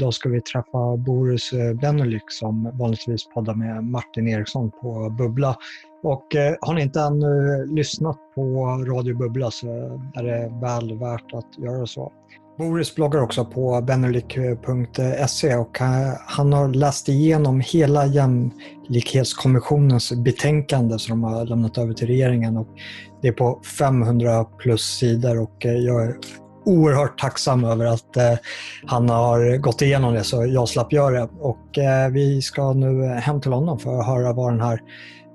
Idag ska vi träffa Boris eh, Benelik som vanligtvis poddar med Martin Eriksson på Bubbla. Och eh, har ni inte ännu eh, lyssnat på Radio Bubbla så är det väl värt att göra så. Boris bloggar också på benelik.se och eh, han har läst igenom hela Jämlikhetskommissionens betänkande som de har lämnat över till regeringen. Och det är på 500 plus sidor och jag är oerhört tacksam över att eh, han har gått igenom det så jag slapp göra det. Och eh, vi ska nu hem till honom för att höra vad den här,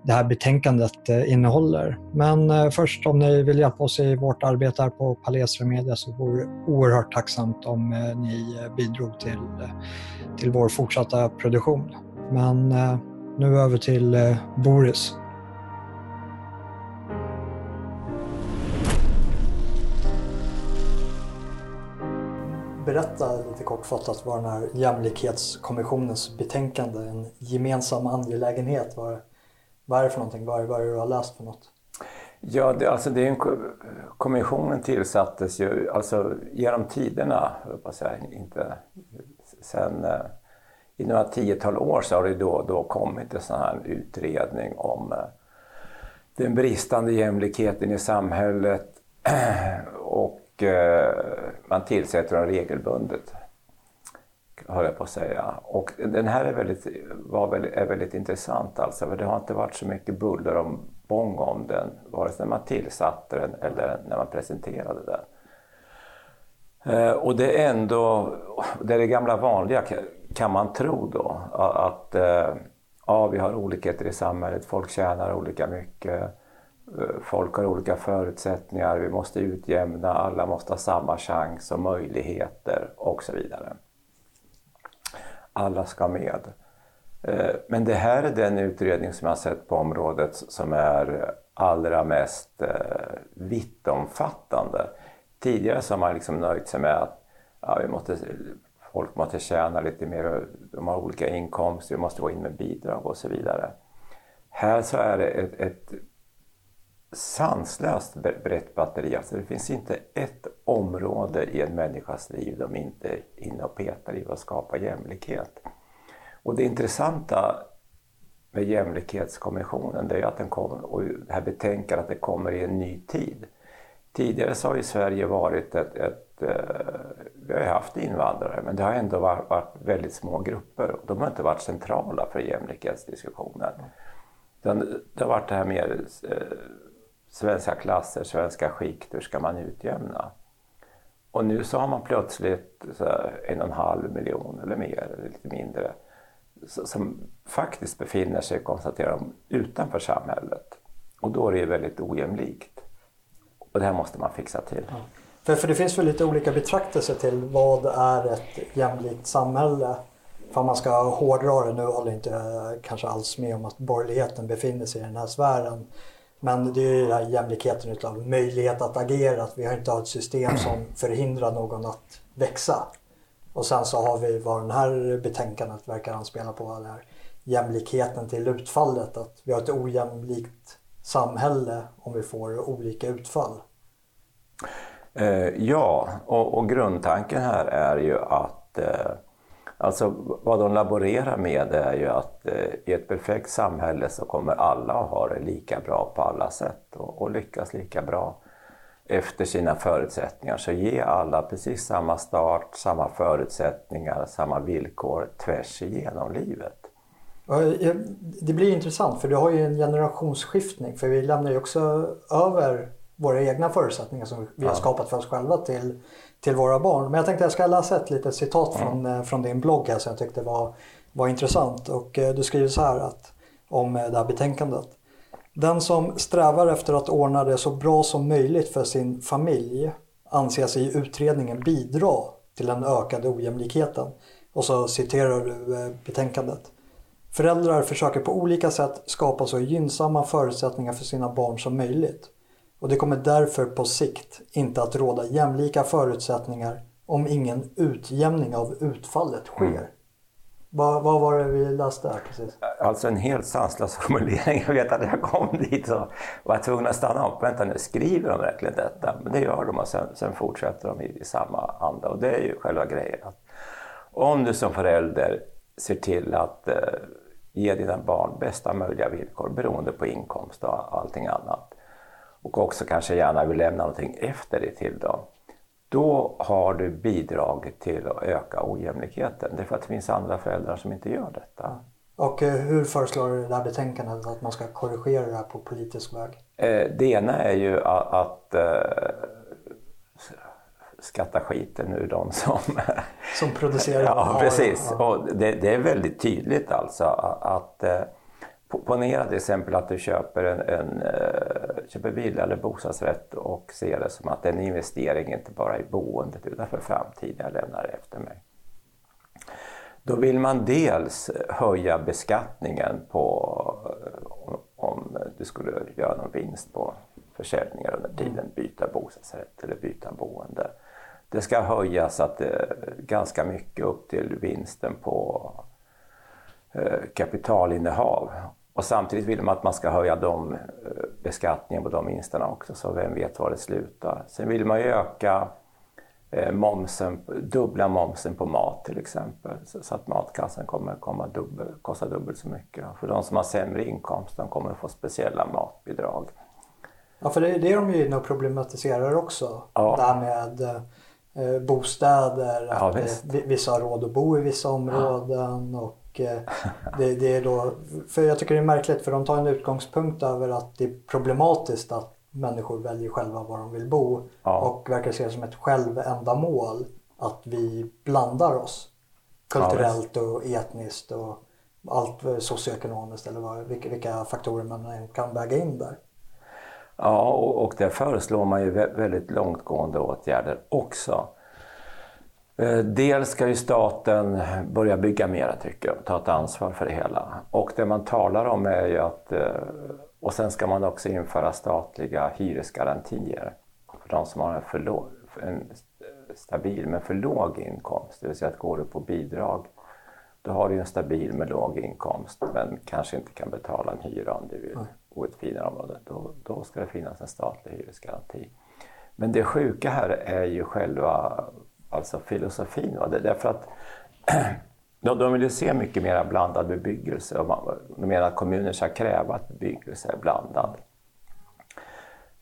det här betänkandet eh, innehåller. Men eh, först om ni vill hjälpa oss i vårt arbete här på Palestra Media så vore det oerhört tacksamt om eh, ni eh, bidrog till, till vår fortsatta produktion. Men nu över till Boris. Berätta lite kortfattat vad den här jämlikhetskommissionens betänkande, en gemensam angelägenhet, vad, vad är det för någonting? Vad, vad är det du har läst för något? Ja, det, alltså det är en, kommissionen tillsattes ju alltså genom tiderna, jag säga, inte sen eh, i några tiotal år så har det då, då kommit en sån här utredning om eh, den bristande jämlikheten i samhället och Eh, man tillsätter dem regelbundet. Höll jag på att säga. Och den här är väldigt, var väldigt, är väldigt intressant alltså, för det har inte varit så mycket buller om bång om den, vare sig när man tillsatte den eller när man presenterade den. Eh, och det är ändå, det är det gamla vanliga kan man tro då, att eh, ja, vi har olikheter i samhället, folk tjänar olika mycket, Eh, folk har olika förutsättningar, vi måste utjämna, alla måste ha samma chans och möjligheter och så vidare. Alla ska med. Eh, men det här är den utredning som jag har sett på området som är allra mest eh, vittomfattande. Tidigare så har man liksom nöjt sig med att ja, vi måste, folk måste tjäna lite mer, de har olika inkomster, vi måste gå in med bidrag och så vidare. Här så är det ett, ett sanslöst brett batteri. Alltså det finns inte ett område i en människas liv de inte är inne och petar i att skapa jämlikhet. Och det intressanta med Jämlikhetskommissionen det är att den kommer, och det här betänkandet att det kommer i en ny tid. Tidigare så har ju Sverige varit ett, ett eh, vi har haft invandrare men det har ändå varit, varit väldigt små grupper och de har inte varit centrala för jämlikhetsdiskussionen. Det har varit det här mer eh, svenska klasser, svenska skikt, hur ska man utjämna? Och nu så har man plötsligt så en och en halv miljon eller mer, eller lite mindre, som faktiskt befinner sig, konstaterar de, utanför samhället. Och då är det ju väldigt ojämlikt. Och det här måste man fixa till. Ja. För, för det finns väl lite olika betraktelser till vad är ett jämlikt samhälle? För man ska hårdra det, nu håller inte jag kanske alls med om att borgerligheten befinner sig i den här sfären. Men det är ju den här jämlikheten utav möjlighet att agera. Att vi har inte har ett system som förhindrar någon att växa. Och sen så har vi vad det här betänkandet verkar anspela på. Den här jämlikheten till utfallet. Att vi har ett ojämlikt samhälle om vi får olika utfall. Eh, ja, och, och, grundtanken här är ju att eh, Alltså vad de laborerar med är ju att eh, i ett perfekt samhälle så kommer alla att ha det lika bra på alla sätt och, och lyckas lika bra efter sina förutsättningar. Så ge alla precis samma start, samma förutsättningar, samma villkor tvärs igenom livet. Det blir intressant för du har ju en generationsskiftning för vi lämnar ju också över våra egna förutsättningar som vi har skapat för oss själva till till våra barn. Men jag tänkte jag ska läsa ett litet citat från, mm. från din blogg här som jag tyckte var, var intressant. Och eh, du skriver så här att, om eh, det här betänkandet. Den som strävar efter att ordna det så bra som möjligt för sin familj anses i utredningen bidra till den ökade ojämlikheten. Och så citerar du betänkandet. Föräldrar försöker på olika sätt skapa så gynnsamma förutsättningar för sina barn som möjligt. Och det kommer därför på sikt inte att råda jämlika förutsättningar om ingen utjämning av utfallet sker. Mm. Vad, vad, var det vi läste här precis? Alltså en helt sanslös formulering. Jag vet att jag kom dit och var tvungen att stanna upp. Vänta nu, skriver de verkligen detta? Men det gör de och sen, sen fortsätter de i, i, samma anda. Och det är ju själva grejen. Om du som förälder ser till att eh, ge dina barn bästa möjliga villkor beroende på inkomst och allting annat och också kanske gärna vill lämna någonting efter dig till dem. Då har du bidragit till att öka ojämlikheten. Det är för att det finns andra föräldrar som inte gör detta. Och eh, hur föreslår du i det här betänkandet att man ska korrigera det här på politisk väg? Eh, det ena är ju att, att eh, skatta skiten ur de som... Som producerar? ja, precis. Och det, det, är väldigt tydligt alltså att Ponera till exempel att du köper en, en köper villa eller bostadsrätt och ser det som att det är en investering inte bara i boendet utan för framtiden jag lämnar efter mig. Då vill man dels höja beskattningen på om du skulle göra någon vinst på försäljningar under tiden, byta bostadsrätt eller byta boende. Det ska höjas att det, ganska mycket upp till vinsten på eh, kapitalinnehav. Och samtidigt vill man att man ska höja de, eh, beskattningen på de vinsterna också, så vem vet var det slutar. Sen vill man ju öka Eh, momsen, dubbla momsen på mat till exempel. Så, att matkassen kommer komma dubbel, kosta dubbelt så mycket. För de som har sämre inkomst de kommer få speciella matbidrag. Ja, för det, det är de ju inne och problematiserar också. Ja. Det här med eh, bostäder, ja, att eh, vissa har råd att bo i vissa områden. Ja. Och, eh, det, det, är då, för jag tycker det är märkligt för de tar en utgångspunkt över att det är problematiskt att människor väljer själva var de vill bo ja. och verkar se det som ett självändamål att vi blandar oss kulturellt och etniskt och allt socioekonomiskt eller vad, vilka, vilka faktorer man kan väga in där. Ja, och, och där föreslår man ju väldigt långtgående åtgärder också. Eh, dels ska ju staten börja bygga mera tycker jag, ta ett ansvar för det hela. Och det man talar om är ju att eh, och sen ska man också införa statliga hyresgarantier för de som har en, för låg, en stabil men för låg inkomst. Det vill säga att går du på bidrag då har du en stabil med låg inkomst men kanske inte kan betala en hyra om du vill bo i ett finare område. Då, då ska det finnas en statlig hyresgaranti. Men det sjuka här är ju själva alltså filosofin. Va? Det, därför att De, de vill ju se mycket mer blandad bebyggelse och de menar att kommuner ska kräva att bebyggelse är blandad.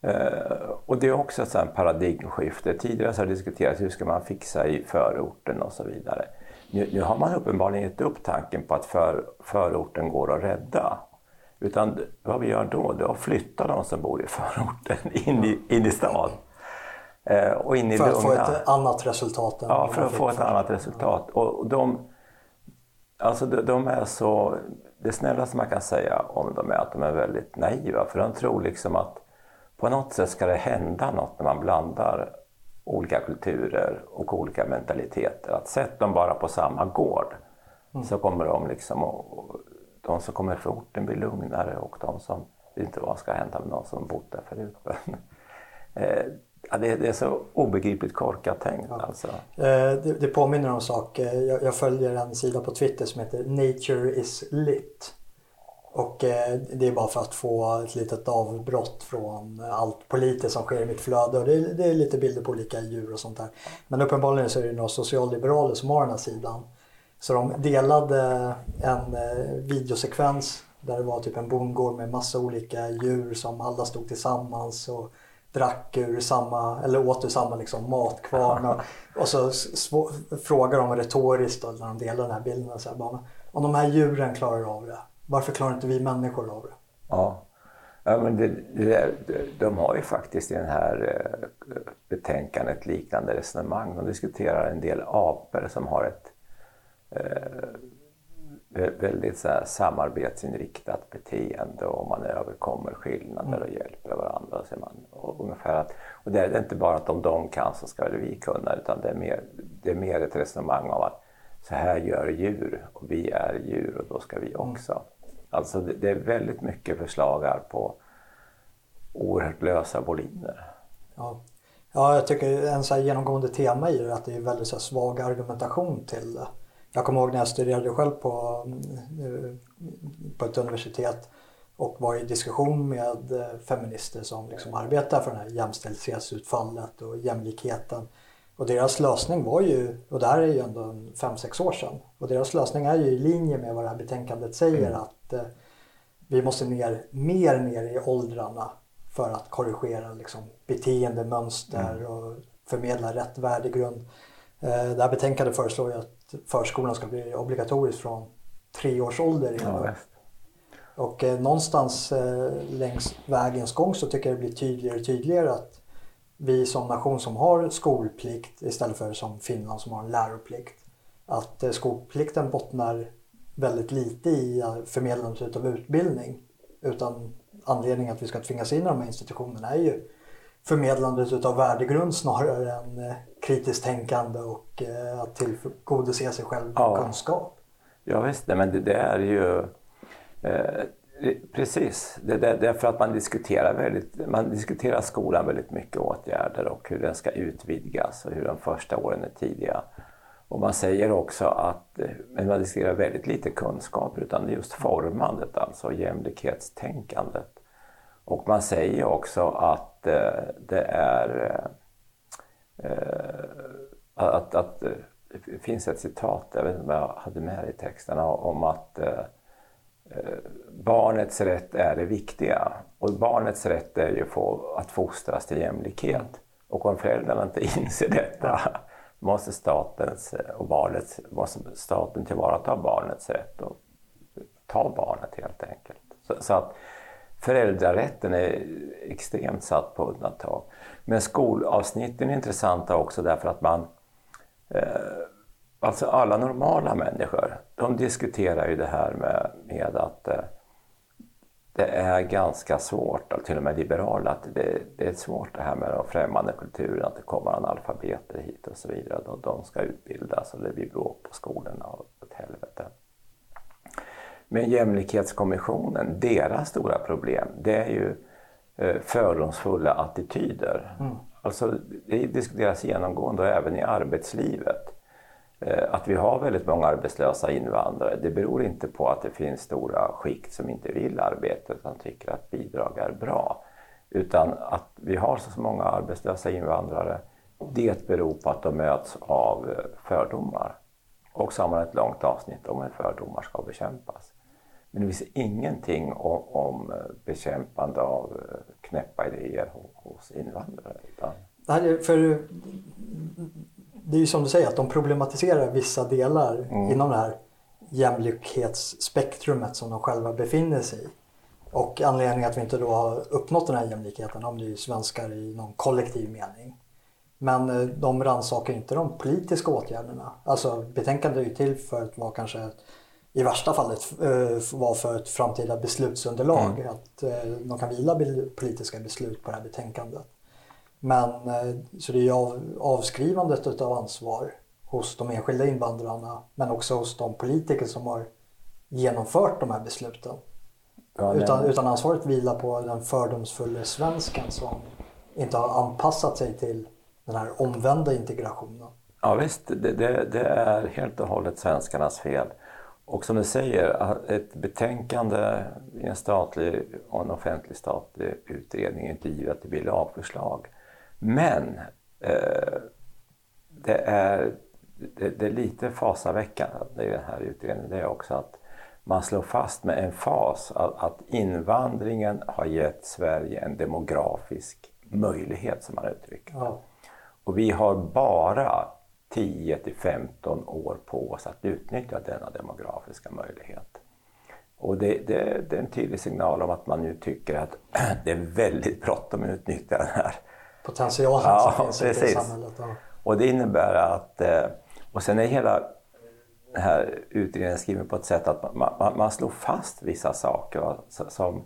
Eh, och det är också ett paradigmskifte. Tidigare så har det diskuterats hur ska man fixa i förorten och så vidare. Nu, nu har man uppenbarligen gett upp tanken på att för, förorten går att rädda. Utan vad vi gör då, det är att flytta de som bor i förorten in i, in i stan. Eh, och in i för att få ett annat resultat? ja, för att få ett annat resultat. Och de, Alltså de, de, är så, det snällaste man kan säga om dem är att de är väldigt naiva för de tror liksom att på något sätt ska det hända något när man blandar olika kulturer och olika mentaliteter. Att sätt dem bara på samma gård mm. så kommer de liksom och, de som kommer från orten blir lugnare och de som inte vad ska hända med någon som bott där förut. Eh, Ja, det, det, är så obegripligt korkat tänkt ja. alltså. Eh, det, det påminner om sak. Jag, jag, följer en sida på Twitter som heter Nature is lit. Och eh, det är bara för att få ett litet avbrott från allt politiskt som sker i mitt flöde. Och det, är, det är lite bilder på olika djur och sånt där. Men uppenbarligen så är det några socialliberaler som har den här sidan. Så de delade en eh, videosekvens där det var typ en bondgård med massa olika djur som alla stod tillsammans. Och drack ur samma, eller åt ur samma liksom, matkvarn. Och, och så frågar de retoriskt då, när de delar den här bilden. Så här, bara, om de här djuren klarar av det, varför klarar inte vi människor av det? Ja, ja men det, det, de har ju faktiskt i det här eh, betänkandet liknande resonemang. De diskuterar en del apor som har ett eh, väldigt så här, samarbetsinriktat beteende och man överkommer skillnader och mm. hjälper varandra. Så man, och ungefär att, och det är inte bara att om de kan så ska vi kunna utan det är, mer, det är mer ett resonemang om att så här gör djur och vi är djur och då ska vi mm. också. Mm. Alltså det, det, är väldigt mycket förslag här på oerhört lösa boliner. Ja. ja, jag tycker en så genomgående tema i det är att det är väldigt så svag argumentation till det. Jag kommer ihåg när jag studerade själv på, eh, på ett universitet och var i diskussion med eh, feminister som liksom arbetar för det här jämställdhetsutfallet och jämlikheten. Och deras lösning var ju, och det här är ju ändå 5-6 år sedan, och deras lösning är ju i linje med vad det här betänkandet säger mm. att eh, vi måste ner, mer ner i åldrarna för att korrigera liksom, beteendemönster mm. och förmedla rätt värdegrund. Eh, det här betänkandet föreslår ju att förskolan ska bli obligatorisk från tre års ålder. Ja, och eh, någonstans eh, längs vägens gång så tycker jag det blir tydligare och tydligare att vi som nation som har skolplikt istället för som Finland som har en läroplikt. Att skolplikten bottnar väldigt lite i förmedlandet av utbildning. Utan anledningen att vi ska tvingas in i de här institutionerna är ju förmedlandet av värdegrund snarare än eh, kritiskt tänkande och eh, att tillgodose sig själv ja. kunskap. Ja visst, men det, det är ju eh, precis. Det, det, det, är för att man diskuterar, väldigt, man diskuterar skolan väldigt mycket åtgärder och hur den ska utvidgas och hur de första åren är tidiga. Och man säger också att eh, men man diskuterar väldigt lite kunskap utan det är just formandet, alltså jämlikhetstänkandet. Och man säger också att att eh, det är eh, eh, att, att det finns ett citat, jag vet inte om jag hade med det i texterna, om att barnets rätt är det viktiga. Och barnets rätt är ju att fostras till jämlikhet. Och om föräldrarna inte inser detta måste, statens och barnets, måste staten tillvarata barnets rätt och ta barnet helt enkelt. Så, så att föräldrarätten är extremt satt på undantag. Men skolavsnitten är intressanta också därför att man eh, Alltså alla normala människor, de diskuterar ju det här med, med att eh, det är ganska svårt, till och med liberala, att det, det, är svårt det här med de främmande kulturen, att det kommer analfabeter hit och så vidare. De, de ska utbildas och det blir bråk på skolorna och. Men Jämlikhetskommissionen, deras stora problem, det är ju eh, fördomsfulla attityder. Mm. Alltså, det diskuteras genomgående och även i arbetslivet. Eh, att vi har väldigt många arbetslösa invandrare, det beror inte på att det finns stora skikt som inte vill arbeta utan tycker att bidrag är bra. Utan att vi har så många arbetslösa invandrare, det beror på att de möts av eh, fördomar. Och så har man ett långt avsnitt om hur fördomar ska bekämpas. Men det finns ingenting om, om eh, bekämpande av knäppa idéer hos invandrare. Utan... för det är ju som du säger att de problematiserar vissa delar mm. inom det här jämlikhetsspektrumet som de själva befinner sig i. Och anledningen att vi inte då har uppnått den här jämlikheten, om det är svenskar i någon kollektiv mening. Men eh, de rannsakar inte de politiska åtgärderna. Alltså betänkandet är ju till för att vara kanske i värsta fall ett, äh, vara för ett framtida beslutsunderlag. Mm. Att äh, de kan vila politiska beslut på det här betänkandet. Men eh, så det är av, avskrivandet av ansvar hos de enskilda invandrarna men också hos de politiker som har genomfört de här besluten. Ja, utan, utan ansvaret vilar på den fördomsfulla svensken som inte har anpassat sig till den här omvända integrationen. Ja visst, det, det, det är helt och hållet svenskarnas fel. Och som du säger, ett betänkande i en statlig och en offentlig statlig utredning är inte givet att det blir lagförslag. Men eh, det, är, det, det, är lite fasaväckande i den här utredningen, det är också att man slår fast med en fas att, att invandringen har gett Sverige en demografisk möjlighet som man uttrycker ja. Och vi har bara 10 till 15 år på oss att utnyttja denna demografiska möjlighet. Och det, det, det, är en tydlig signal om att man nu tycker att det är väldigt bråttom att utnyttja den här potentialen ja, som finns precis. i samhället. Ja. Och det innebär att, eh, och sen är hela den här utredningen skriven på ett sätt att man, man, man slår fast vissa saker som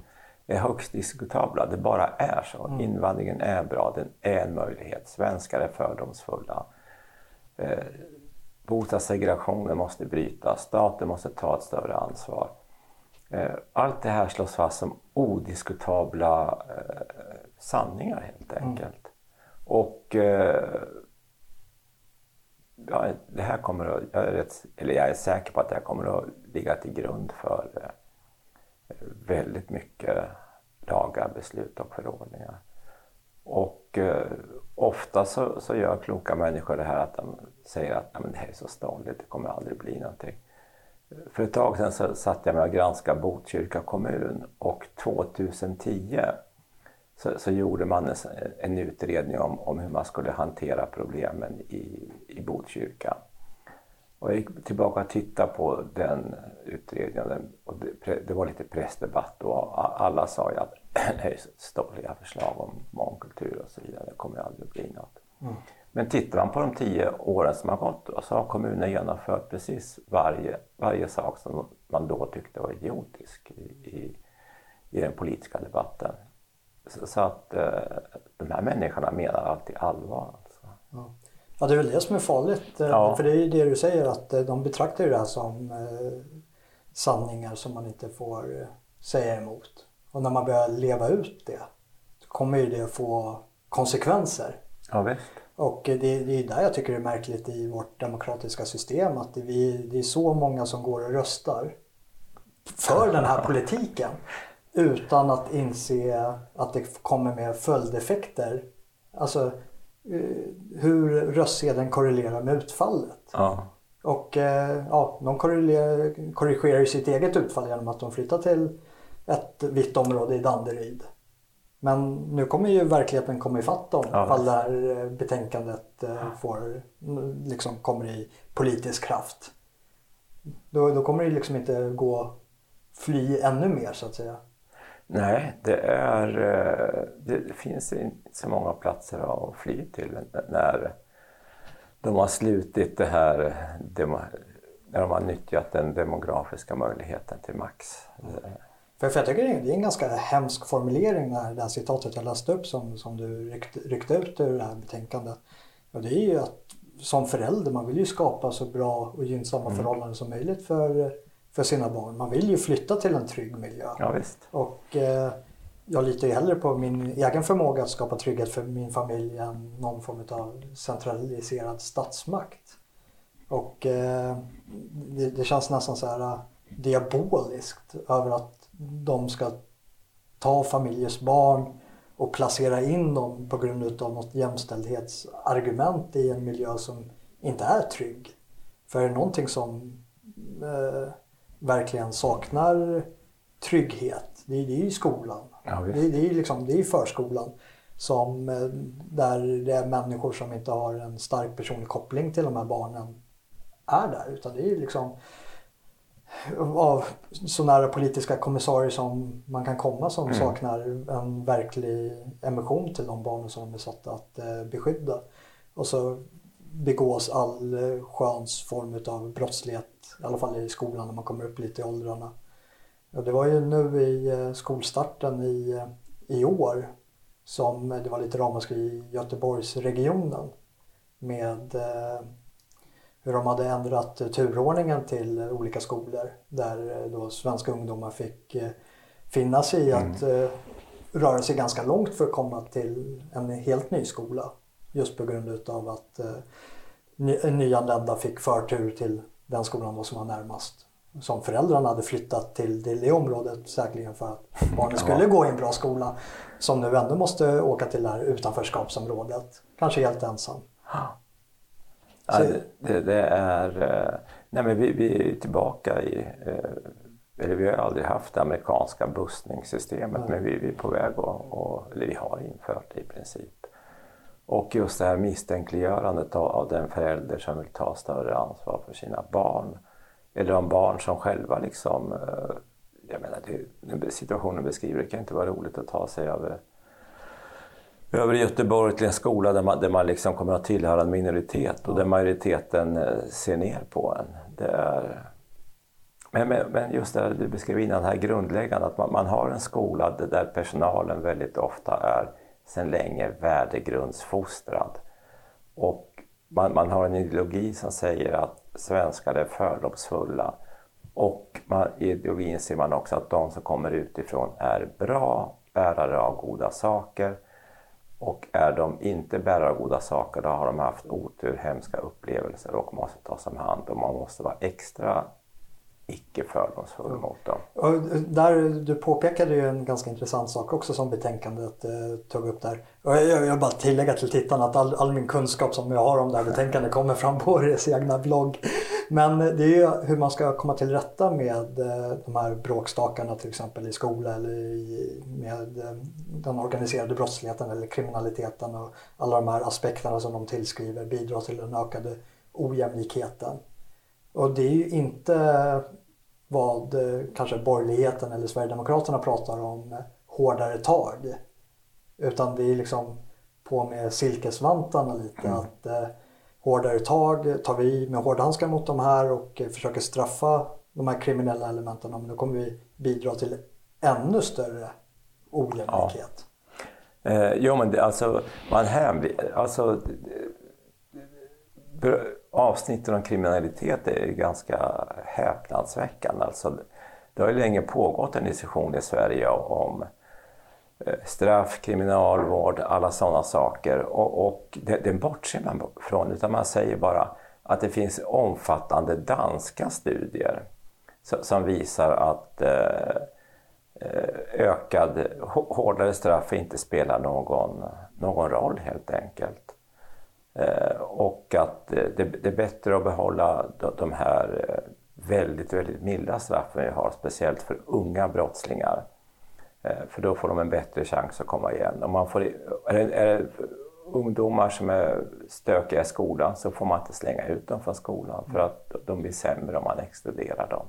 är högst diskutabla. Det bara är så. Mm. Invandringen är bra, den är en möjlighet. Svenskar är fördomsfulla. Eh, bostadssegregationen måste brytas, staten måste ta ett större ansvar. Eh, allt det här slås fast som odiskutabla eh, sanningar helt mm. enkelt. Mm. Och eh, ja, det här kommer att, jag är, rätt, eller jag är säker på att det här kommer att ligga till grund för eh, väldigt mycket lagar, beslut och förordningar. Och eh, ofta så, så, gör kloka människor det här att de säger att det här är så ståndigt, det kommer aldrig bli någonting. För ett tag sedan så satt jag med och granskade Botkyrka kommun och 2010 så, så gjorde man en, en utredning om, om, hur man skulle hantera problemen i, i Botkyrka. Och jag gick tillbaka och tittade på den utredningen och det, det var lite pressdebatt och alla sa ju att det är stolliga förslag om mångkultur och så vidare, det kommer aldrig att bli något. Mm. Men tittar man på de tio åren som har gått så har kommunen genomfört precis varje, varje sak som man då tyckte var idiotisk i, i, i den politiska debatten. Så, så att eh, de här människorna menar alltid allvar. Alltså. Ja. ja, det är väl det som är farligt. Eh, ja. För det är ju det du säger att eh, de betraktar det här som eh, sanningar som man inte får eh, säga emot. Och när man börjar leva ut det så kommer ju det få konsekvenser. Ja, visst. Och det, det är där jag tycker det är märkligt i vårt demokratiska system att det, vi, det är så många som går och röstar för den här politiken utan att inse att det kommer med följdeffekter. Alltså eh, hur röstsedeln korrelerar med utfallet. Ja. Och eh, ja, de korrigerar sitt eget utfall genom att de flyttar till ett vitt område i Danderyd. Men nu kommer ju verkligheten komma ifatt dem ja, ifall det här eh, betänkandet får, liksom kommer i politisk kraft. Då, då kommer det liksom inte gå fly ännu mer så att säga. Nej, det, är, eh, det finns inte så många platser att fly till när de har slutit det här, när de har nyttjat den demografiska möjligheten till max. För, för jag tycker det är en ganska hemsk formulering när det här citatet jag läste upp som, som du ryckte, ryckte ut ur det här betänkandet. Och det är ju att som förälder, man vill ju skapa så bra och gynnsamma mm. förhållanden som möjligt för för sina barn. Man vill ju flytta till en trygg miljö. Ja, visst. Och eh, jag litar ju hellre på min egen förmåga att skapa trygghet för min familj än någon form av centraliserad statsmakt. Och eh, det, det, känns nästan så här uh, diaboliskt över att de ska ta familjers barn och placera in dem på grund av något jämställdhetsargument i en miljö som inte är trygg. För är det någonting som eh, verkligen saknar trygghet, det, det är ju skolan. Ja, det, det, är liksom, det är förskolan. Som, eh, där det är människor som inte har en stark personlig koppling till de här barnen är där. Utan det är liksom av så nära politiska kommissarier som man kan komma som mm. saknar en verklig emission till de barnen som de är satta att eh, beskydda. Och så begås all eh, sköns form av brottslighet i alla fall i skolan när man kommer upp lite i åldrarna. Och det var ju nu i eh, skolstarten i, i år som det var lite ramaskri i Göteborgsregionen med hur de hade ändrat turordningen till olika skolor där då svenska ungdomar fick finna sig i att mm. röra sig ganska långt för att komma till en helt ny skola. Just på grund utav att nyanlända fick förtur till den skolan som var närmast. Som föräldrarna hade flyttat till det, det området säkerligen för att barnen skulle gå i en bra skola. Som nu ändå måste åka till det här utanförskapsområdet. Kanske helt ensam. Ja, det, det, är... Eh, nej men vi, vi är tillbaka i... Eh, eller vi har aldrig haft det amerikanska bussningssystemet nej. men vi, vi är på väg att... Eller vi har infört det i princip. Och just det här misstänkliggörandet av, av den förälder som vill ta större ansvar för sina barn. Eller de barn som själva liksom, eh, jag menar det, situationen beskriver, det kan inte vara roligt att ta sig över över Göteborg till en skola där man, där man liksom kommer att tillhöra en minoritet och där majoriteten eh, ser ner på en. Det är... men, men just det du beskrev innan, det här grundläggande att man, man har en skola där personalen väldigt ofta är sedan länge värdegrundsfostrad. Och man, man, har en ideologi som säger att svenskar är fördomsfulla. Och man, i ideologin ser man också att de som kommer utifrån är bra bärare av goda saker. Och är de inte bärare av goda saker då har de haft otur, hemska upplevelser och måste tas om hand. Och man måste vara extra icke fördomsfull mm. mot dem. Och där, du påpekade ju en ganska intressant sak också som betänkandet eh, tog upp där. Och jag, jag, bara tillägga till tittarna att all, all, min kunskap som jag har om det här betänkandet kommer fram på deras egna blogg. Men det är ju hur man ska komma till rätta med eh, de här bråkstakarna till exempel i skola eller i, med eh, den organiserade brottsligheten eller kriminaliteten och alla de här aspekterna som de tillskriver bidrar till den ökade ojämlikheten. Och det är ju inte vad eh, kanske borgerligheten eller Sverigedemokraterna pratar om hårdare tag. Utan det är liksom på med silkesvantarna lite. Mm. att Hårdare tag, tar vi med hårdhandskar mot de här och eh, försöker straffa de här kriminella elementen, men då kommer vi bidra till ännu större ojämlikhet. Ja. Eh, jo men det, alltså, man hänvisar, alltså eh, eh, avsnitten om kriminalitet är ganska häpnadsväckande. Alltså, det har ju länge pågått en diskussion i Sverige om eh, Eh, straff, kriminalvård, alla sådana saker. Och, och det, det bortser man från, utan man säger bara att det finns omfattande danska studier som visar att eh, eh, ökad, hårdare straff inte spelar någon, någon roll helt enkelt. Och att det, det, är bättre att behålla de här väldigt, väldigt milda straffen vi har, speciellt för unga brottslingar. Eh, för då får de en bättre chans att komma igen. Om man får, är, det, är det ungdomar som är stökiga i skolan så får man inte slänga ut dem från skolan för att de blir sämre om man exkluderar dem.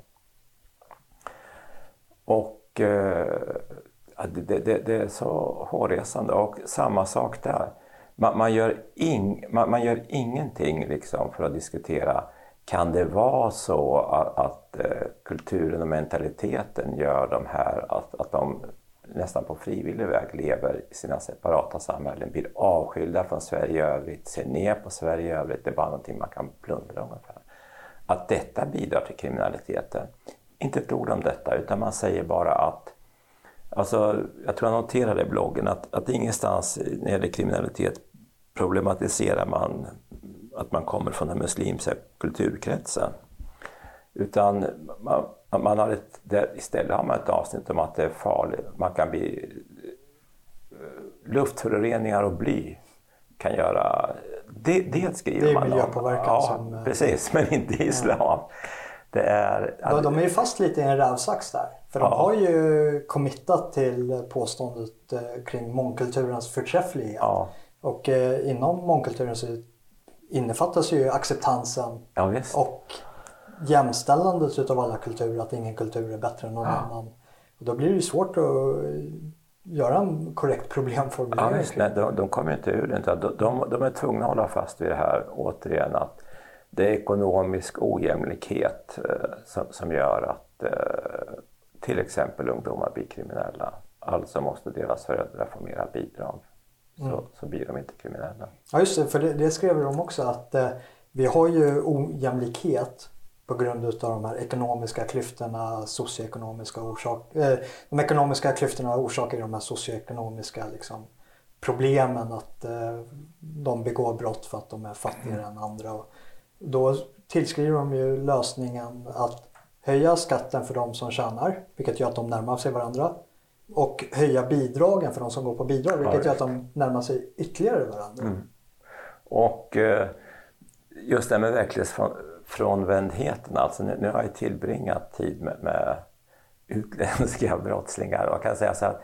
Och eh, det, det, det, är så hårresande och samma sak där man, man, gör ing, man, man, gör ingenting liksom för att diskutera kan det vara så att, att eh, kulturen och mentaliteten gör de här, att, att de nästan på frivillig väg lever i sina separata samhällen, blir avskilda från Sverige i övrigt, ser ner på Sverige i övrigt, det är bara någonting man kan plundra ungefär. Att detta bidrar till kriminaliteten. Inte ett ord om detta, utan man säger bara att Alltså, jag tror jag noterade i bloggen att, att ingenstans när det gäller kriminalitet problematiserar man att man kommer från den muslimska kulturkretsen. Utan man, man har ett, där istället har man ett avsnitt om att det är farligt. Man kan bli eh, luftföroreningar och bly kan göra... Det, det skriver man om. Det är miljöpåverkan ja, som... Eh, precis, men inte islam. Ja. Det är, de, de är ju fast lite i en rävsax där. För de ja. har ju committat till påståendet eh, kring mångkulturens förträfflighet. Ja. Och inom mångkulturen så innefattas ju acceptansen ja, och jämställandet utav alla kulturer, att ingen kultur är bättre än någon annan. Och då blir det svårt att göra en korrekt problemformulering. Ja, visst, nej, de, de kommer inte ur det. De, de, de är tvungna att hålla fast vid det här återigen att det är ekonomisk ojämlikhet eh, som, som gör att eh, till exempel ungdomar blir kriminella. Alltså måste deras föräldrar få mera bidrag. Så, mm. så blir de inte kriminella. Ja just det, för det, det skrev de också att eh, vi har ju ojämlikhet på grund av de här ekonomiska klyftorna, socioekonomiska orsak, eh, de ekonomiska klyftorna orsakar de här socioekonomiska liksom, problemen att eh, de begår brott för att de är fattigare mm. än andra. Och då tillskriver de ju lösningen att höja skatten för de som tjänar, vilket gör att de närmar sig varandra. Och höja bidragen för de som går på bidrag, vilket gör att de närmar sig ytterligare varandra. Mm. Och eh, just det med Frånvändheten, alltså nu, nu har jag tillbringat tid med, med utländska brottslingar och jag kan säga så här,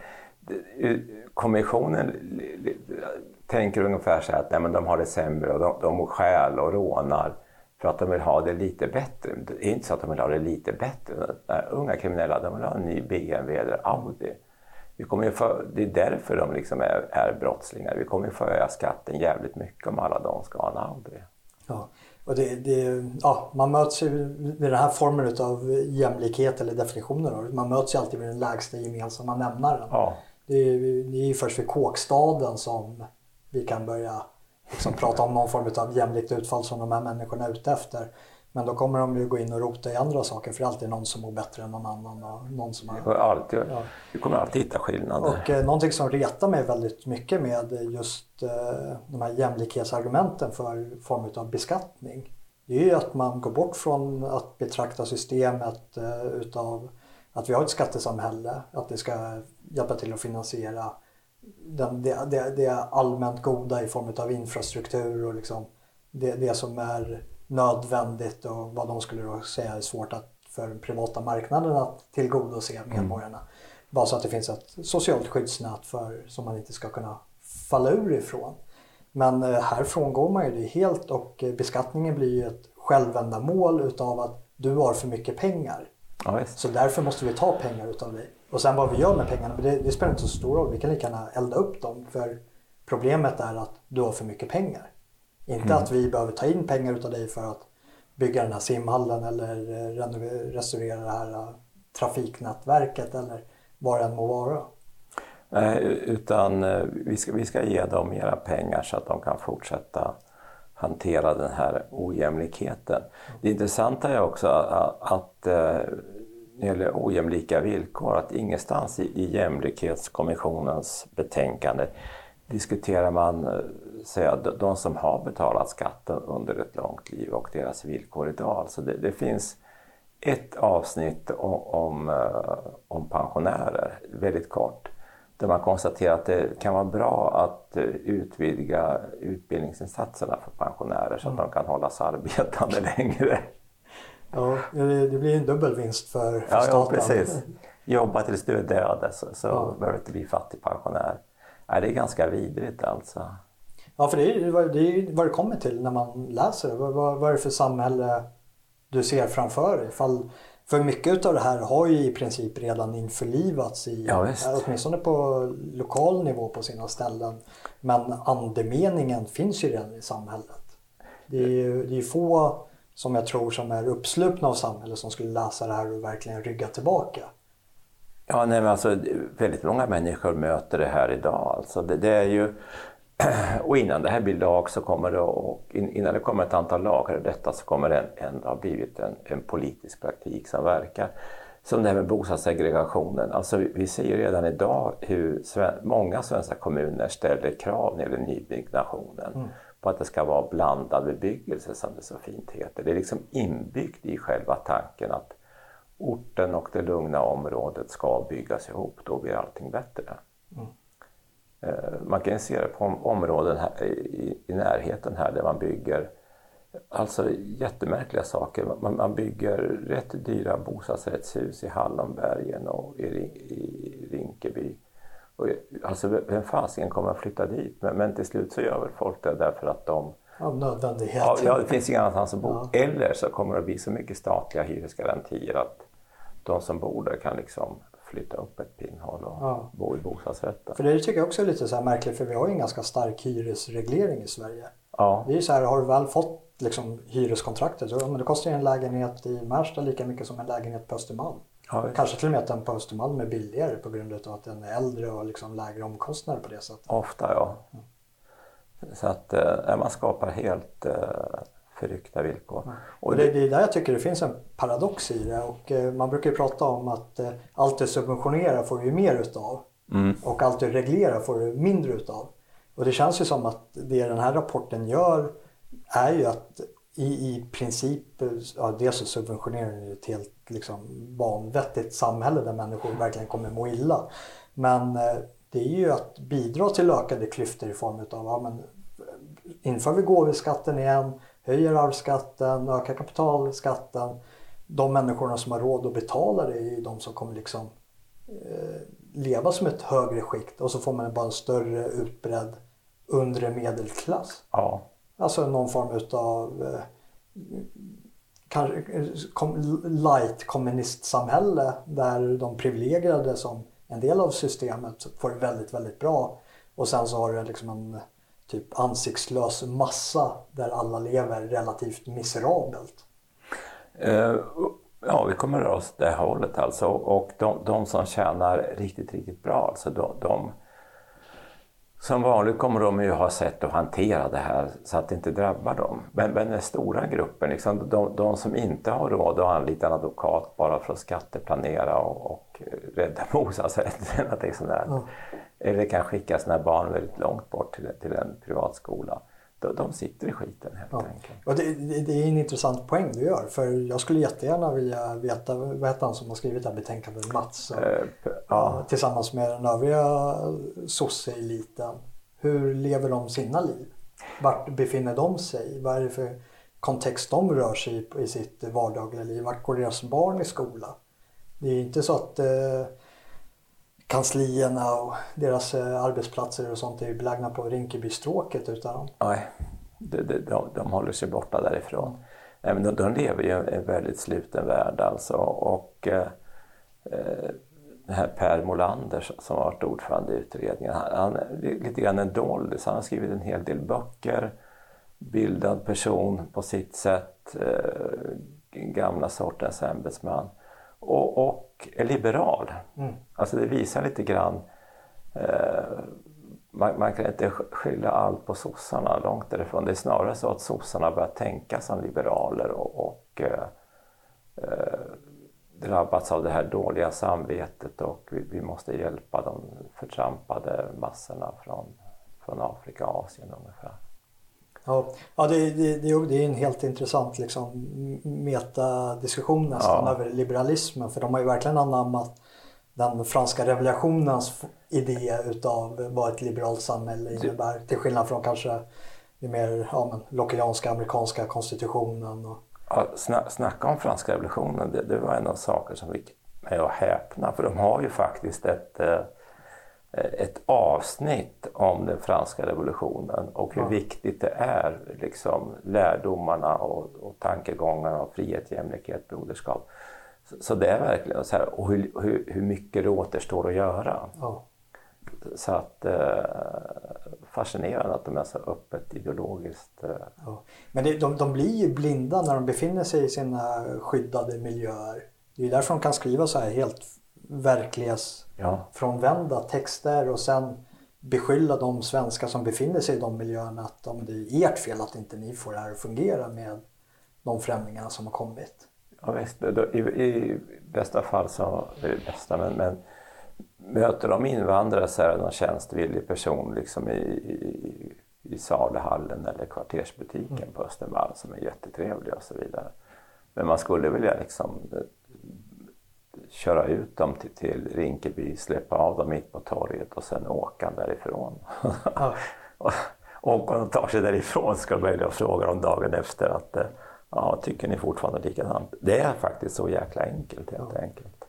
kommissionen tänker ungefär så här att nej, men de har det sämre och de, de stjäl och rånar för att de vill ha det lite bättre. Det är inte så att de vill ha det lite bättre. Unga kriminella de vill ha en ny BMW eller Audi. Vi kommer ju för, det är därför de liksom är, är brottslingar. Vi kommer ju få höja skatten jävligt mycket om alla de ska ha en Audi. Ja, och det, det, ja, man möts ju vid den här formen av jämlikhet eller definitioner. Man möts ju alltid vid den lägsta gemensamma nämnaren. Ja. Det, är, det är ju först vid kåkstaden som vi kan börja liksom prata om någon form av jämlikt utfall som de här människorna är ute efter. Men då kommer de ju gå in och rota i andra saker för det är alltid någon som mår bättre än någon annan. Och någon som har, alltid, ja. Vi kommer alltid hitta skillnader. Och eh, någonting som retar mig väldigt mycket med just eh, de här jämlikhetsargumenten för form av beskattning. det är ju att man går bort från att betrakta systemet eh, utav att vi har ett skattesamhälle, att det ska hjälpa till att finansiera den, det, det, det allmänt goda i form av infrastruktur och liksom det, det som är nödvändigt och vad de skulle då säga är svårt att, för den privata marknaden att tillgodose medborgarna. Mm. Bara så att det finns ett socialt skyddsnät för, som man inte ska kunna falla ur ifrån. Men eh, här frångår man ju det helt och beskattningen blir ju ett självändamål utav att du har för mycket pengar. Ja, så därför måste vi ta pengar utav dig. Och sen vad vi gör med pengarna, det, det spelar inte så stor roll. Vi kan lika gärna elda upp dem. För problemet är att du har för mycket pengar. Inte mm. att vi behöver ta in pengar utav dig för att bygga den här simhallen eller restaurera det här äh, trafiknätverket eller vad det än må vara. Nej, utan äh, vi ska, vi ska ge dem mera pengar så att de kan fortsätta hantera den här ojämlikheten. Det intressanta är också att, att när det gäller ojämlika villkor, att ingenstans i, i jämlikhetskommissionens betänkande diskuterar man säga, de som har betalat skatten under ett långt liv och deras villkor idag. Alltså det, det finns ett avsnitt om, om, eh, om, pensionärer, väldigt kort, där man konstaterar att det kan vara bra att eh, utvidga utbildningsinsatserna för pensionärer så att mm. de kan hållas arbetande längre. Ja, det blir en dubbel vinst för, för ja, staten. Ja, precis. Jobba tills du är död så, så ja. behöver du inte bli fattigpensionär. Det är ganska vidrigt alltså. Ja, för det är, är vad det kommer till när man läser det. Vad, vad, vad är det för samhälle du ser framför dig? Fall, för mycket av det här har ju i princip redan införlivats i, ja, åtminstone på lokal nivå på sina ställen. Men andemeningen finns ju redan i samhället. Det är ju det är få som jag tror som är uppslupna av samhället som skulle läsa det här och verkligen rygga tillbaka. Ja, nej, men alltså, väldigt många människor möter det här idag. Alltså, det, det är ju och innan det här blir lag så kommer det, och innan det kommer ett antal lagar i detta så kommer det ändå ha blivit en, en politisk praktik som verkar. Som det här med bostadssegregationen. Alltså vi ser ju redan idag hur många svenska kommuner ställer krav när det gäller nybyggnationen. Mm. På att det ska vara blandad bebyggelse som det så fint heter. Det är liksom inbyggt i själva tanken att orten och det lugna området ska byggas ihop. Då blir allting bättre. Mm. Eh, man kan se det på områden här, i, i närheten här där man bygger alltså jättemärkliga saker. Man, man bygger rätt dyra bostadsrättshus i Hallonbergen och i, i Rinkeby. Och, alltså vem fasiken kommer att flytta dit? Men, men till slut så gör väl folk det därför att de av nödvändighet. Ja, ja, det finns inget annanstans att bo. Ja. Eller så kommer det att bli så mycket statliga hyresgarantier att de som bor där kan liksom flytta upp ett pinnhål och ja. bo i bostadsrätten. För det tycker jag också är lite så märkligt för vi har ju en ganska stark hyresreglering i Sverige. Ja. Det är så här, har du väl fått liksom hyreskontraktet, så, men det kostar en lägenhet i Märsta lika mycket som en lägenhet på Östermalm. Ja, Kanske till och med att den på Östermalm är billigare på grund av att den är äldre och liksom lägre omkostnader på det sättet. Ofta ja. Mm. Så att eh, man skapar helt eh, förryckta villkor. Och det, det är där jag tycker det finns en paradox i det och eh, man brukar ju prata om att eh, allt du subventionerar får du mer utav mm. och allt du reglerar får du mindre utav. Och det känns ju som att det den här rapporten gör är ju att i, i princip, ja, dels så subventionerar den ett helt liksom, vanvettigt samhälle där människor verkligen kommer må illa. Men eh, det är ju att bidra till ökade klyftor i form utav, ja men inför vi gåvoskatten igen, höjer arvsskatten, ökar kapitalskatten. De människorna som har råd att betala det är ju de som kommer liksom eh, leva som ett högre skikt och så får man bara en större utbredd undre medelklass. Ja. Alltså någon form utav eh, light kommunistsamhälle där de privilegierade som en del av systemet får det väldigt, väldigt bra. Och sen så har du liksom en typ ansiktslös massa där alla lever relativt miserabelt. Eh, ja, vi kommer röra oss det hållet alltså. Och de, de, som tjänar riktigt, riktigt bra, alltså de, de som vanligt kommer de ju ha sätt att hantera det här så att det inte drabbar dem. Men, men den stora gruppen, liksom, de, de, som inte har råd att anlita en advokat bara för att skatteplanera och, och rädda bostadsrätten, mm. eller kan skicka sina barn väldigt långt bort till, till en privatskola. De, sitter i skiten helt ja. enkelt. Det, det, det, är en intressant poäng du gör för jag skulle jättegärna vilja veta, vad heter han som har skrivit det här betänkandet, Mats? Och, äh, ja. Tillsammans med den övriga sosse-eliten. Hur lever de sina liv? Vart befinner de sig? Vad är det för kontext de rör sig i i sitt vardagliga liv? Vart går deras barn i skola? Det är inte så att eh, kanslierna och deras eh, arbetsplatser och sånt är belägna på Rinkebystråket utan Nej, de, de, de, de håller sig borta därifrån. Nej, men de, de lever i en väldigt sluten värld alltså och eh, eh den här Per Molander som har varit ordförande i utredningen, han, han är lite grann en doldis. Han har skrivit en hel del böcker, bildad person på sitt sätt, eh, gamla sortens ämbetsman och, och är liberal. Mm. Alltså det visar lite grann eh, man, man, kan inte skylla allt på sossarna, långt därifrån. Det är snarare så att sossarna börjar tänka som liberaler och, och eh, eh, drabbats av det här dåliga samvetet och vi, vi, måste hjälpa de förtrampade massorna från, från Afrika och Asien ungefär. Ja, ja det, det, det, är en helt intressant liksom, metadiskussion nästan ja. över liberalismen för de har ju verkligen anammat den franska revolutionens idé utav vad ett liberalt samhälle innebär. Till skillnad från kanske den mer ja, lockejanska amerikanska konstitutionen. Och... Ja, snacka om franska revolutionen, det, det var en av saker som fick mig att häpna för de har ju faktiskt ett eh, ett avsnitt om den franska revolutionen och hur ja. viktigt det är, liksom lärdomarna och, och tankegångarna av frihet, jämlikhet, broderskap. Så, så det är verkligen så här, och hur, hur, hur mycket det återstår att göra. Ja. Så att eh, fascinerande att de är så öppet ideologiskt. Eh. Ja. Men det, de, de blir ju blinda när de befinner sig i sina skyddade miljöer. Det är därför de kan skriva så här helt verklighetsfrånvända texter och sen beskylla de svenskar som befinner sig i de miljöerna att om det är ert fel att inte ni får det här att fungera med de främlingarna som har kommit. Ja, visst, i, i bästa fall så, är det bästa, men, men möter de invandrare så är det någon tjänstvillig person liksom i, i, i saluhallen eller kvartersbutiken mm. på Östermalm som är jättetrevlig och så vidare. Men man skulle vilja liksom köra ut dem till, till Rinkeby, släppa av dem mitt på torget och sen åka därifrån. Ja. och, och om de tar sig därifrån ska de välja fråga dem dagen efter att eh, ja, tycker ni fortfarande likadant? Det är faktiskt så jäkla enkelt helt ja. enkelt.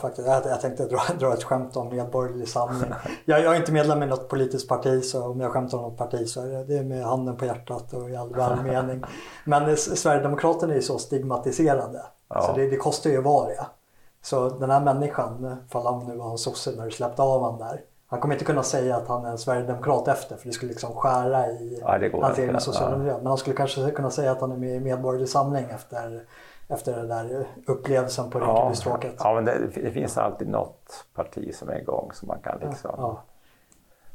Faktiskt, jag, jag tänkte dra, dra ett skämt om Medborgerlig Samling. Jag, jag är inte medlem i något politiskt parti så om jag skämtar om något parti så är det med handen på hjärtat och i all välmening. Men Sverigedemokraterna är ju så stigmatiserade. Ja. Så det, det, kostar ju att vara det. Så den här människan, fall han nu var en sosse när du släppte av honom där. Han kommer inte kunna säga att han är en sverigedemokrat efter för det skulle liksom skära i ja, hans egen sociala miljö. Men han skulle kanske kunna säga att han är med i Medborgerlig Samling efter, efter den där upplevelsen på Rinkebystråket. Ja, men det, det, finns alltid något parti som är igång som man kan liksom... Ja.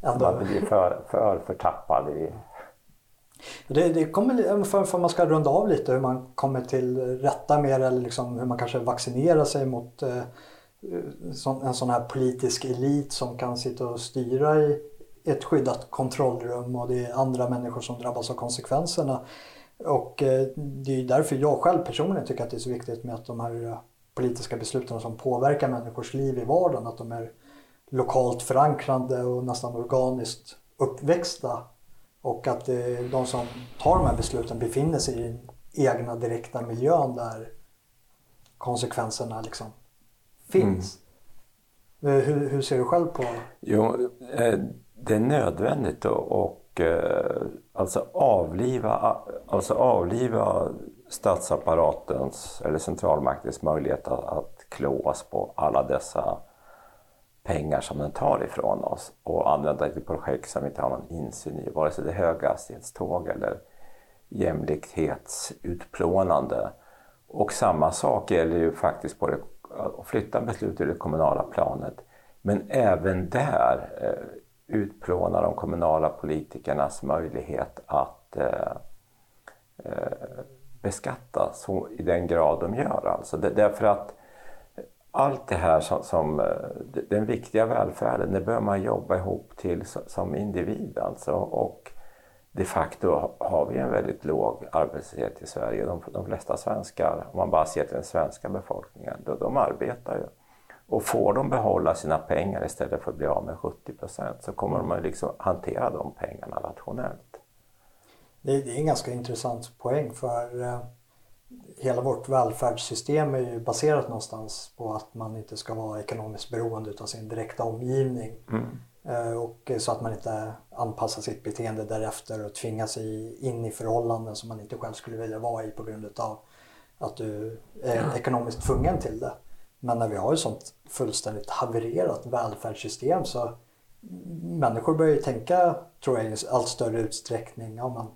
Ändå. Man blir för, för förtappad i det, det kommer, för, för man ska runda av lite hur man kommer till rätta med det eller liksom hur man kanske vaccinerar sig mot eh, en sån här politisk elit som kan sitta och styra i ett skyddat kontrollrum och det är andra människor som drabbas av konsekvenserna. Och eh, det är därför jag själv personligen tycker att det är så viktigt med att de här eh, politiska besluten som påverkar människors liv i vardagen, att de är lokalt förankrade och nästan organiskt uppväxta och att de som tar de här besluten befinner sig i den egna direkta miljön där konsekvenserna liksom finns. Mm. Hur, hur, ser du själv på Jo, eh, det är nödvändigt att och, eh, alltså avliva, alltså avliva statsapparatens eller centralmaktens möjlighet att, att klås på alla dessa pengar som den tar ifrån oss och använda till projekt som vi inte har någon insyn i, vare sig det är höghastighetståg eller jämlikhetsutplånande. Och samma sak gäller ju faktiskt på det, att flytta beslut till det kommunala planet. Men även där eh, utplåna de kommunala politikernas möjlighet att eh, eh, beskatta så, i den grad de gör. Alltså det, därför att allt det här som, som, eh, den viktiga välfärden, det bör man jobba ihop till som individ alltså. Och de facto har vi en väldigt låg arbetslöshet i Sverige. De, de flesta svenskar, om man bara ser till den svenska befolkningen, de, de arbetar ju. Och får de behålla sina pengar istället för att bli av med 70 procent så kommer de att liksom hantera de pengarna rationellt. Det, det är en ganska intressant poäng för eh, hela vårt välfärdssystem är ju baserat någonstans på att man inte ska vara ekonomiskt beroende av sin direkta omgivning. Mm. Eh, och så att man inte anpassar sitt beteende därefter och tvingar sig in i förhållanden som man inte själv skulle vilja vara i på grund av att du är ekonomiskt tvungen till det. Men när vi har ett sånt fullständigt havererat välfärdssystem så människor börjar ju tänka, tror jag, i allt större utsträckning. Ja, man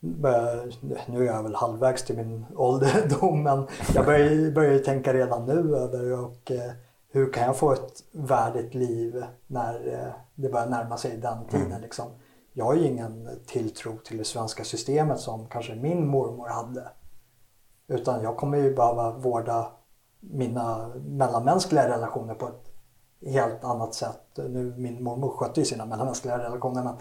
börjar, nu är jag väl halvvägs till min ålderdom men jag börjar, börjar tänka redan nu över och eh, hur kan jag få ett värdigt liv när eh, det börjar närma sig den tiden. Mm. Liksom. Jag har ju ingen tilltro till det svenska systemet som kanske min mormor hade. Utan jag kommer ju behöva vårda mina mellanmänskliga relationer på ett helt annat sätt. Nu, min mormor skötte ju sina mellanmänskliga relationer men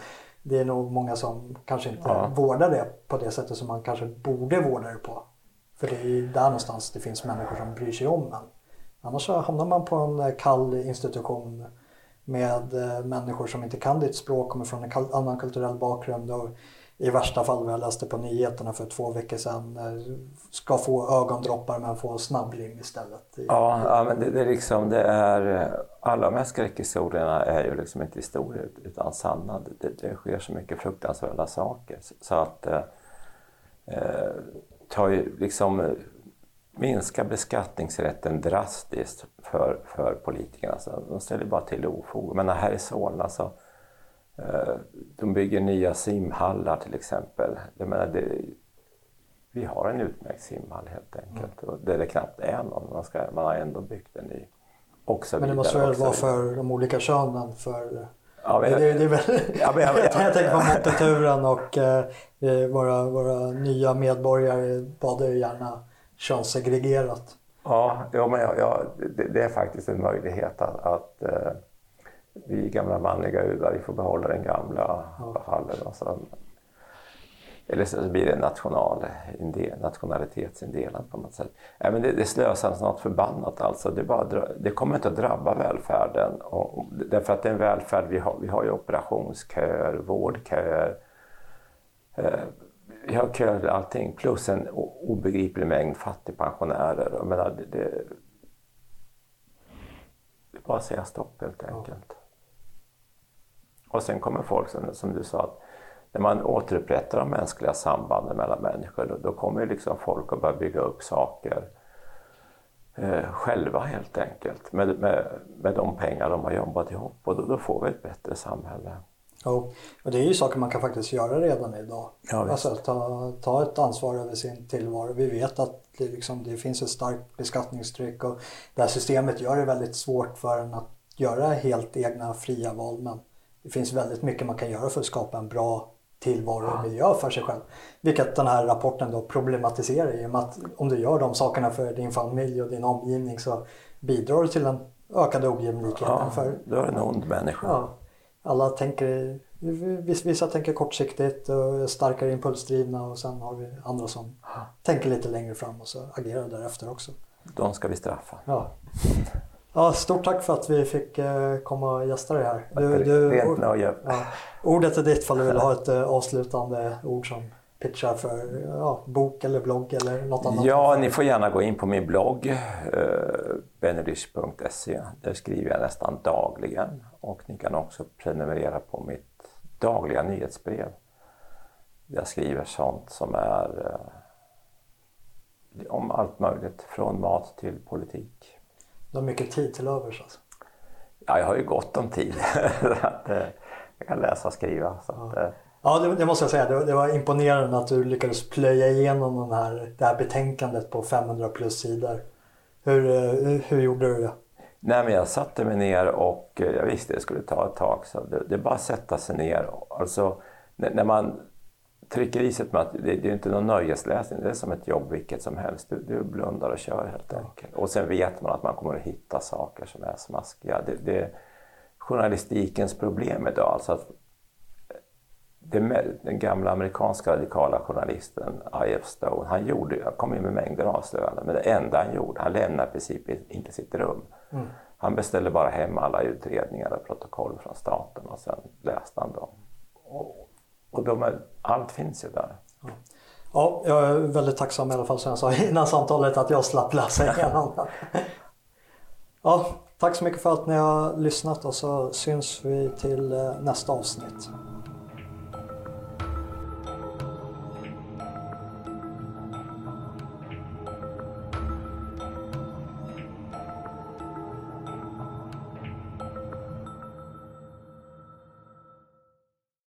det är nog många som kanske inte ja. vårdar det på det sättet som man kanske borde vårda det på. För det är ju där någonstans det finns människor som bryr sig om en. Annars så hamnar man på en kall institution med eh, människor som inte kan ditt språk, kommer från en annan kulturell bakgrund och i värsta fall, vad jag läste på nyheterna för två veckor sedan, eh, ska få ögondroppar men få snabblim istället. Ja, ja men det, det, är liksom, det är, eh, alla de här skräckhistorierna är ju liksom inte historier utan sanna. Det, det sker så mycket fruktansvärda saker så att eh, eh ta ju liksom eh, minska beskattningsrätten drastiskt för, för politikerna. Alltså, de ställer bara till ofog. Men här i Solna så Eh, de bygger nya simhallar till exempel. Jag menar, det, vi har en utmärkt simhall helt enkelt. Mm. Och där det knappt är någon. Man, ska, man har ändå byggt en ny. Och så men det måste väl vara för de olika könen? För... Ja, men, det, det, det är väl... ja, men, jag, jag, jag tänker på multituren och eh, våra, våra nya medborgare badar ju gärna könssegregerat. Ja, ja, men, ja, det, det, är faktiskt en möjlighet att, att eh, vi gamla manliga udar, vi får behålla den gamla ja. hallen. Och så, eller så blir det national, nationalitetsindelat på något sätt. Nej, men det, det slösas något förbannat alltså. Det, bara, det kommer inte att drabba välfärden. Och, därför att det är en välfärd, vi har, vi har ju operationsköer, vårdköer. Eh, vi har köer till allting plus en obegriplig mängd fattigpensionärer. Jag menar, det, det, det är bara att säga stopp helt enkelt. Och sen kommer folk, som, som du sa, att när man återupprättar de mänskliga sambanden mellan människor då, då kommer liksom folk att börja bygga upp saker eh, själva helt enkelt med, med, med de pengar de har jobbat ihop och då, då får vi ett bättre samhälle. Ja, och det är ju saker man kan faktiskt göra redan idag. Ja, alltså ta, ta ett ansvar över sin tillvaro. Vi vet att det, liksom, det finns ett starkt beskattningstryck och det här systemet gör det väldigt svårt för en att göra helt egna fria val. Men det finns väldigt mycket man kan göra för att skapa en bra tillvaro och miljö för sig själv. Vilket den här rapporten då problematiserar i och med att om du gör de sakerna för din familj och din omgivning så bidrar du till den ökade ojämlikheten. Ja, för, du är en ond människa. Ja, alla tänker, vissa tänker kortsiktigt och är starkare impulsdrivna och sen har vi andra som tänker lite längre fram och så agerar därefter också. De ska vi straffa. Ja. Ja, stort tack för att vi fick eh, komma och gästa dig här. Du, du, Rent nöje. Ja, ordet är ditt fall du vill ha ett eh, avslutande ord som pitchar för ja, bok eller blogg eller något annat. Ja, ni får gärna gå in på min blogg eh. Där skriver jag nästan dagligen och ni kan också prenumerera på mitt dagliga nyhetsbrev. Jag skriver sånt som är om allt möjligt, från mat till politik. Du har mycket tid till övers alltså? Ja, jag har ju gott om tid. att, eh, jag kan läsa och skriva. Så att, ja, eh. ja det, det, måste jag säga. Det, det, var imponerande att du lyckades plöja igenom den här, det här betänkandet på 500 plus sidor. Hur, hur, hur gjorde du det? Nej, men jag satte mig ner och eh, jag visste det skulle ta ett tag. Så det, det är bara att sätta sig ner. Alltså, när man trycker i sig att det, det är inte någon nöjesläsning, det är som ett jobb vilket som helst. Du, du blundar och kör helt enkelt. Och sen vet man att man kommer att hitta saker som är smaskiga. Det, det, journalistikens problem idag, alltså att den gamla amerikanska radikala journalisten I.F. Stone, han, gjorde, han kom in med mängder av avslöjanden, men det enda han gjorde, han lämnade i princip inte sitt rum. Mm. Han beställde bara hem alla utredningar och protokoll från staten och sen läste han dem. Och, och de är, allt finns ju där. Ja. ja, jag är väldigt tacksam i alla fall som jag sa innan samtalet att jag slapp läsa igenom Ja, tack så mycket för att ni har lyssnat och så syns vi till eh, nästa avsnitt.